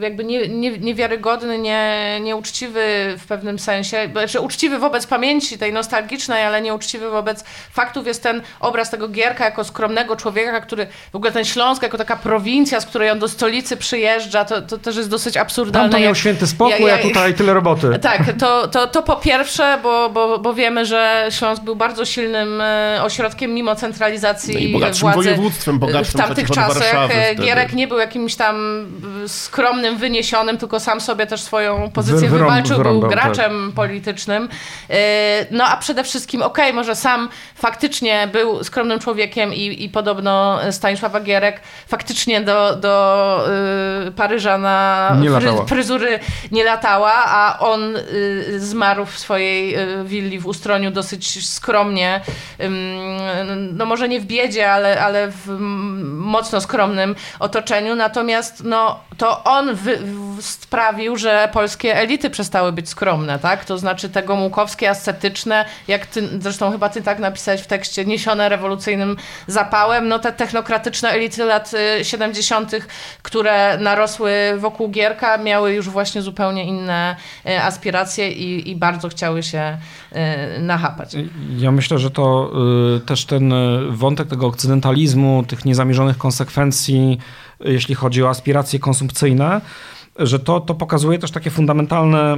y, jakby nie, nie, niewiarygodny, nie, nieuczciwy w pewnym sensie, znaczy uczciwy wobec pamięci tej nostalgicznej, ale nieuczciwy wobec faktów jest ten obraz tego Gierka jako skromnego człowieka, który w ogóle ten Śląsk jako taka prowincja, z której on do stolicy przyjeżdża, to, to też jest dosyć absurdalne. Tam to miał jak- święty spokój, ja- a tutaj tyle roboty. tak, to, to, to po pierwsze, bo, bo, bo wiemy, że Śląsk był bardzo silnym e, ośrodkiem mimo centralizacji No i bogatszym władzy województwem, bogatszym w tamtych czasach. E. Gierek nie był jakimś tam e, skromnym, wyniesionym, tylko sam sobie też swoją pozycję Wy- wywalczył, był wyrąbał, tak. graczem politycznym. E, No a przede wszystkim, okej, może sam faktycznie był skromnym człowiekiem i, i podobno Stanisława Gierek faktycznie do, do Paryża na Nie fryzury nie latała, a on y, zmarł w swojej y, willi w Ustroniu dosyć skromnie, ym, no może nie w biedzie, ale, ale w mocno skromnym otoczeniu, natomiast no, to on wy, sprawił, że polskie elity przestały być skromne, tak? To znaczy te gomułkowskie, ascetyczne, jak ty, zresztą chyba ty tak napisałeś w tekście, niesione rewolucyjnym zapałem, no te technokratyczne elity lat y, 70., które narosły wokół Gierka, miały już właśnie zupełnie inne y, aspiracje i, i bardzo chciały się y, nachapać. Ja myślę, że to y, też ten wątek tego okcydentalizmu, tych niezamierzonych konsekwencji, jeśli chodzi o aspiracje konsumpcyjne, że to, to pokazuje też takie fundamentalne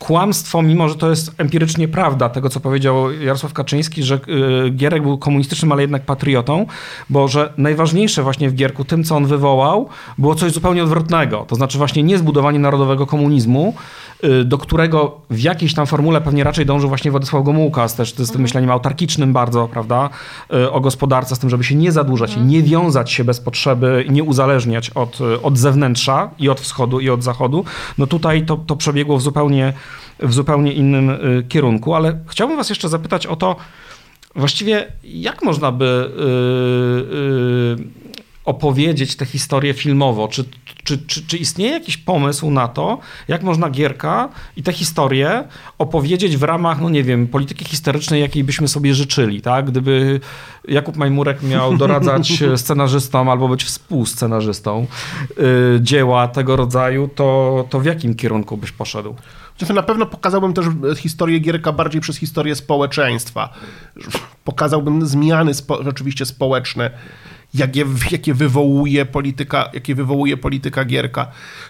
kłamstwo, mimo że to jest empirycznie prawda, tego co powiedział Jarosław Kaczyński, że y, Gierek był komunistycznym, ale jednak patriotą, bo że najważniejsze właśnie w Gierku, tym co on wywołał, było coś zupełnie odwrotnego. To znaczy właśnie nie zbudowanie narodowego komunizmu, y, do którego w jakiejś tam formule pewnie raczej dążył właśnie Władysław Gomułka, z, też z tym myśleniem autarkicznym bardzo, prawda, y, o gospodarce, z tym, żeby się nie zadłużać, nie wiązać się bez potrzeby, nie uzależniać od, od zewnętrza i od wschodu i od zachodu. No tutaj to, to przebiegło w zupełnie, w zupełnie innym y, kierunku, ale chciałbym was jeszcze zapytać o to, właściwie jak można by y, y, opowiedzieć tę historię filmowo? Czy, czy, czy, czy istnieje jakiś pomysł na to, jak można Gierka i tę historię opowiedzieć w ramach, no nie wiem, polityki historycznej, jakiej byśmy sobie życzyli, tak? Gdyby Jakub Majmurek miał doradzać scenarzystom albo być współscenarzystą y, dzieła tego rodzaju, to, to w jakim kierunku byś poszedł? Znaczy, Na pewno pokazałbym też historię Gierka bardziej przez historię społeczeństwa. Pokazałbym zmiany spo, rzeczywiście społeczne, jakie, jakie, wywołuje polityka, jakie wywołuje polityka Gierka.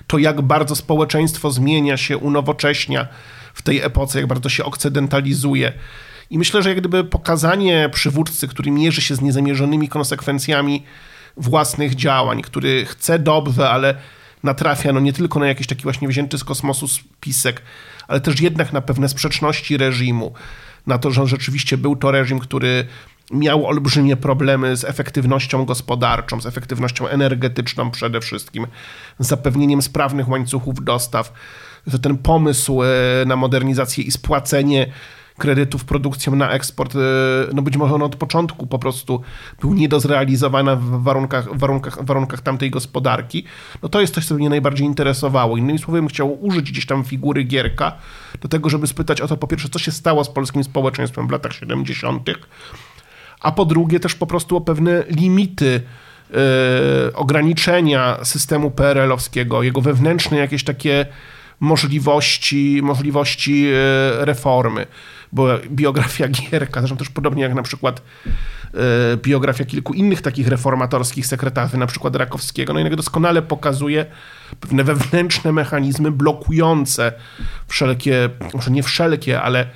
To jak bardzo społeczeństwo zmienia się, unowocześnia w tej epoce, jak bardzo się okcydentalizuje. I myślę, że jak gdyby pokazanie przywódcy, który mierzy się z niezamierzonymi konsekwencjami własnych działań, który chce dobrze, ale natrafia no nie tylko na jakiś taki właśnie wzięty z kosmosu spisek, ale też jednak na pewne sprzeczności reżimu, na to, że rzeczywiście był to reżim, który miał olbrzymie problemy z efektywnością gospodarczą, z efektywnością energetyczną przede wszystkim, z zapewnieniem sprawnych łańcuchów dostaw, że ten pomysł e, na modernizację i spłacenie kredytów produkcją na eksport, e, no być może on od początku po prostu był nie do zrealizowania w warunkach, warunkach, warunkach tamtej gospodarki, no to jest coś, co mnie najbardziej interesowało. Innymi słowy, chciał użyć gdzieś tam figury Gierka do tego, żeby spytać o to, po pierwsze, co się stało z polskim społeczeństwem w latach 70., a po drugie też po prostu o pewne limity e, ograniczenia systemu PRL-owskiego, jego wewnętrzne jakieś takie możliwości, możliwości e, reformy. Bo biografia Gierka, zresztą też podobnie jak na przykład e, biografia kilku innych takich reformatorskich sekretarzy, na przykład Rakowskiego, no jednak doskonale pokazuje pewne wewnętrzne mechanizmy blokujące wszelkie, może nie wszelkie, ale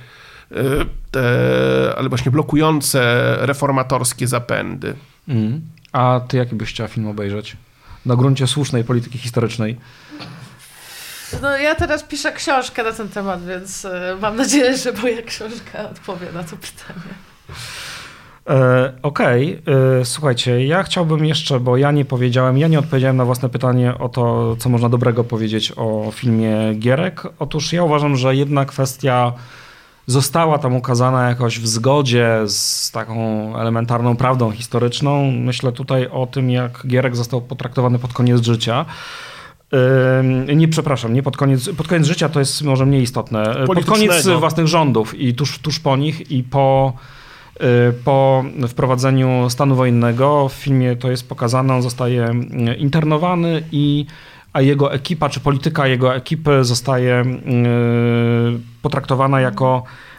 te, ale właśnie blokujące reformatorskie zapędy. Mm. A ty jaki byś chciała film obejrzeć? Na gruncie słusznej polityki historycznej. No ja teraz piszę książkę na ten temat, więc e, mam nadzieję, że moja książka odpowie na to pytanie. E, Okej, e, słuchajcie, ja chciałbym jeszcze, bo ja nie powiedziałem, ja nie odpowiedziałem na własne pytanie o to, co można dobrego powiedzieć o filmie Gierek. Otóż ja uważam, że jedna kwestia została tam ukazana jakoś w zgodzie z taką elementarną prawdą historyczną. Myślę tutaj o tym, jak Gierek został potraktowany pod koniec życia. Nie, przepraszam, nie pod koniec, pod koniec życia to jest może mniej istotne. Pod koniec własnych rządów i tuż, tuż po nich i po, yy, po wprowadzeniu stanu wojennego w filmie to jest pokazane, on zostaje internowany i a jego ekipa, czy polityka jego ekipy zostaje yy, potraktowana jako Y,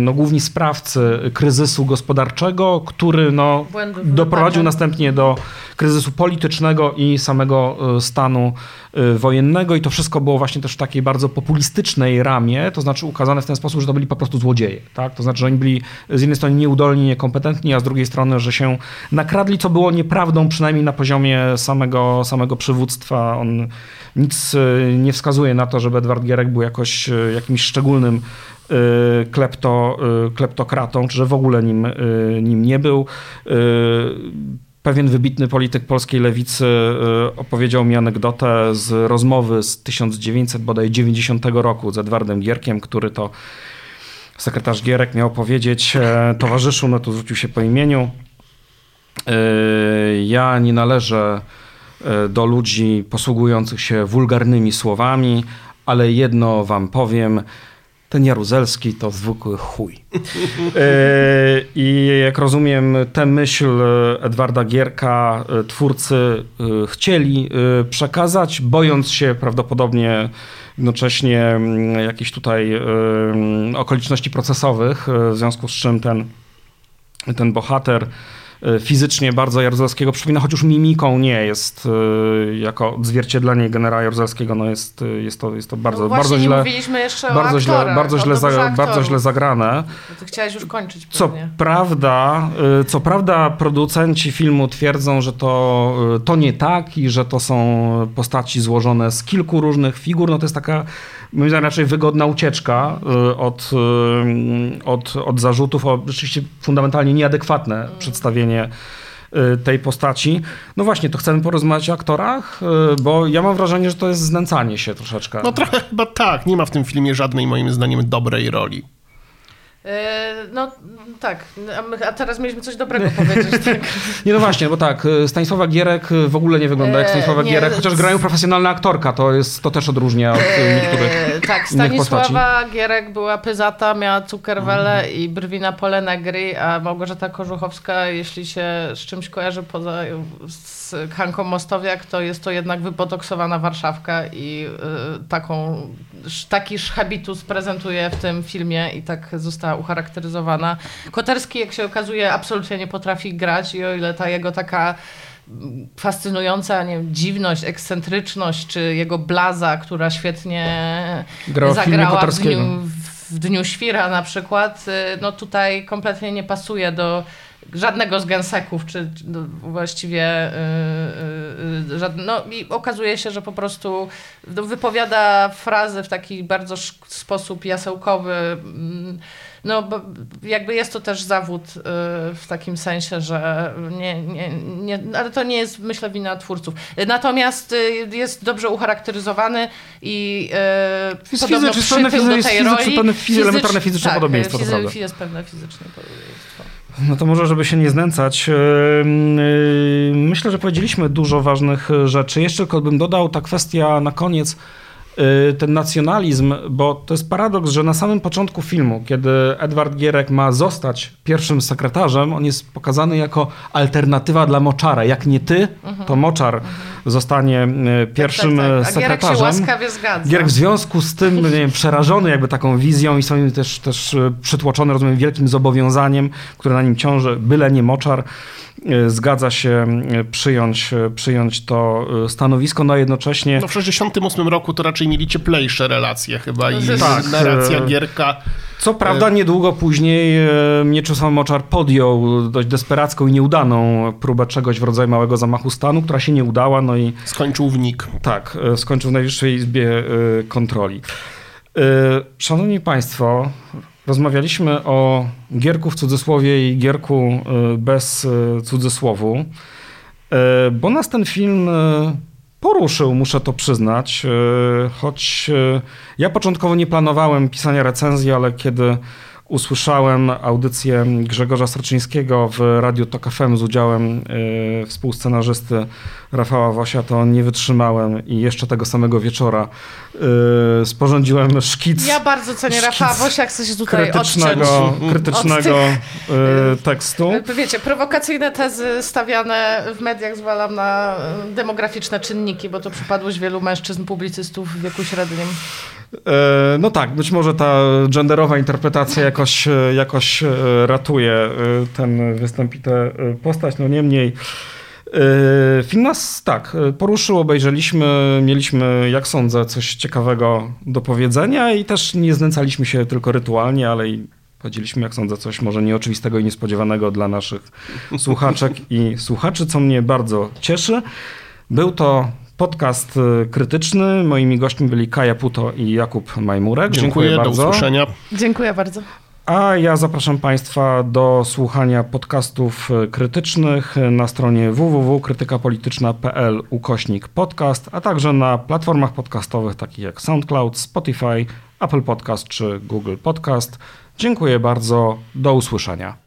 no, główni sprawcy kryzysu gospodarczego, który no, doprowadził następnie do kryzysu politycznego i samego y, stanu y, wojennego i to wszystko było właśnie też w takiej bardzo populistycznej ramie, to znaczy ukazane w ten sposób, że to byli po prostu złodzieje, tak? To znaczy, że oni byli z jednej strony nieudolni, niekompetentni, a z drugiej strony, że się nakradli, co było nieprawdą, przynajmniej na poziomie samego, samego przywództwa. On nic nie wskazuje na to, żeby Edward Gierek był jakoś jakimś szczególnym Y, klepto, y, kleptokratą, czy że w ogóle nim, y, nim nie był. Pewien wybitny polityk polskiej lewicy opowiedział mi anegdotę z rozmowy z 1990 roku z Edwardem Gierkiem, który to sekretarz Gierek miał powiedzieć e, towarzyszu, no tu zwrócił się po imieniu, ja nie należę e, do ludzi posługujących się wulgarnymi słowami, ale jedno wam powiem, ten Jaruzelski to zwykły chuj. E, I jak rozumiem, tę myśl Edwarda Gierka e, twórcy e, chcieli przekazać, bojąc się prawdopodobnie jednocześnie mm, jakichś tutaj okoliczności procesowych, w związku z czym ten, ten bohater E, fizycznie bardzo Jaruzelskiego przypomina, choć już mimiką nie jest e, jako odzwierciedlenie generała Jaruzelskiego, no jest, e, jest, to, jest to bardzo, no bardzo źle. bardzo źle, bardzo, źle za, bardzo źle zagrane. Ty chciałeś już kończyć Co prawda, co prawda producenci filmu twierdzą, że to, to nie tak i że to są postaci złożone z kilku różnych figur. No to jest taka moim zdaniem raczej wygodna ucieczka od, od, od zarzutów o rzeczywiście fundamentalnie nieadekwatne mm. przedstawienie y, tej postaci. No właśnie, to chcemy porozmawiać o aktorach, bo ja mam wrażenie, że to jest znęcanie się troszeczkę. No trochę chyba tak. Nie ma w tym filmie żadnej, moim zdaniem, dobrej roli. E, no tak, a teraz mieliśmy coś dobrego powiedzieć. Tak. Nie no właśnie, bo tak, e, Stanisława Gierek e, w ogóle nie wygląda jak Stanisława nie, Gierek, chociaż grają profesjonalna aktorka, to, jest, to też odróżnia od niektórych Tak, Stanisława Gierek była pyzata, miała cukerwele mhm. i brwi na pole negry, a Małgorzata Korzuchowska, jeśli się z czymś kojarzy poza z Hanką Mostowiak, to jest to jednak wypotoksowana Warszawka i y, taką, taki habitus prezentuje w tym filmie i tak została ucharakteryzowana. Koterski, jak się okazuje, absolutnie nie potrafi grać i o ile ta jego taka fascynująca nie wiem, dziwność, ekscentryczność, czy jego blaza, która świetnie Grała zagrała w, w dniu, w dniu Świra na przykład, y, no tutaj kompletnie nie pasuje do żadnego z gęseków, czy no, właściwie yy, yy, żadne, no i okazuje się, że po prostu no, wypowiada frazy w taki bardzo sposób jasełkowy. Yy, no, bo jakby jest to też zawód y, w takim sensie, że nie, nie, nie, ale to nie jest, myślę, wina twórców. Natomiast y, jest dobrze ucharakteryzowany i y, podobno fizy, przytył do tej roli. Pewne fizy, elementarne fizyczne tak, podobieństwo, fizy, to. Jest pewne fizyczne podobieństwo. No to może, żeby się nie znęcać, myślę, że powiedzieliśmy dużo ważnych rzeczy. Jeszcze tylko bym dodał ta kwestia na koniec ten nacjonalizm, bo to jest paradoks, że na samym początku filmu, kiedy Edward Gierek ma zostać pierwszym sekretarzem, on jest pokazany jako alternatywa dla Moczara. Jak nie ty, to Moczar zostanie y, pierwszym tak, tak, tak. sekretarzem. Gierek się łaskawie zgadza. Gierek w związku z tym nie wiem, przerażony jakby taką wizją i swoim też, też y, przytłoczony, rozumiem, wielkim zobowiązaniem, które na nim ciąży, byle nie Moczar, zgadza się e, przyjąć, e, przyjąć to stanowisko, no a jednocześnie... No w 68 roku to raczej mieli cieplejsze relacje chyba i tak, narracja Gierka... Co prawda niedługo później Mieczysław Moczar podjął dość desperacką i nieudaną próbę czegoś w rodzaju małego zamachu stanu, która się nie udała, no i... Skończył w NIK. Tak, skończył w Najwyższej Izbie Kontroli. Szanowni Państwo, Rozmawialiśmy o gierku w cudzysłowie i gierku y, bez y, cudzysłowu, y, bo nas ten film poruszył, muszę to przyznać. Choć ja początkowo nie planowałem pisania recenzji, ale kiedy usłyszałem audycję Grzegorza Straczyńskiego w Radiu Tok FM z udziałem y, współscenarzysty Rafała Wosia, to nie wytrzymałem i jeszcze tego samego wieczora y, sporządziłem szkic. Ja bardzo cenię Rafała Wosia, chce się tutaj krytycznego, odciąć. krytycznego y, tekstu. Wiecie, prowokacyjne tezy stawiane w mediach zwalam na e, demograficzne czynniki, bo to przypadłość wielu mężczyzn publicystów w wieku średnim. E, No tak, być może ta genderowa interpretacja jakoś, e, jakoś e, ratuje e, ten występitę e, postać, no niemniej film nas tak poruszył, obejrzeliśmy, mieliśmy jak sądzę coś ciekawego do powiedzenia i też nie znęcaliśmy się tylko rytualnie, ale i powiedzieliśmy jak sądzę coś może nieoczywistego i niespodziewanego dla naszych słuchaczek i słuchaczy, co mnie bardzo cieszy. Był to podcast krytyczny. Moimi gośćmi byli Kaja Puto i Jakub Majmurek. Dziękuję, Dziękuję, do bardzo. usłyszenia. Dziękuję bardzo. A ja zapraszam Państwa do słuchania podcastów y, krytycznych na stronie www.krytykapolityczna.pl ukośnik podcast, a także na platformach podcastowych takich jak SoundCloud, Spotify, Apple Podcast czy Google Podcast. Dziękuję bardzo. Do usłyszenia.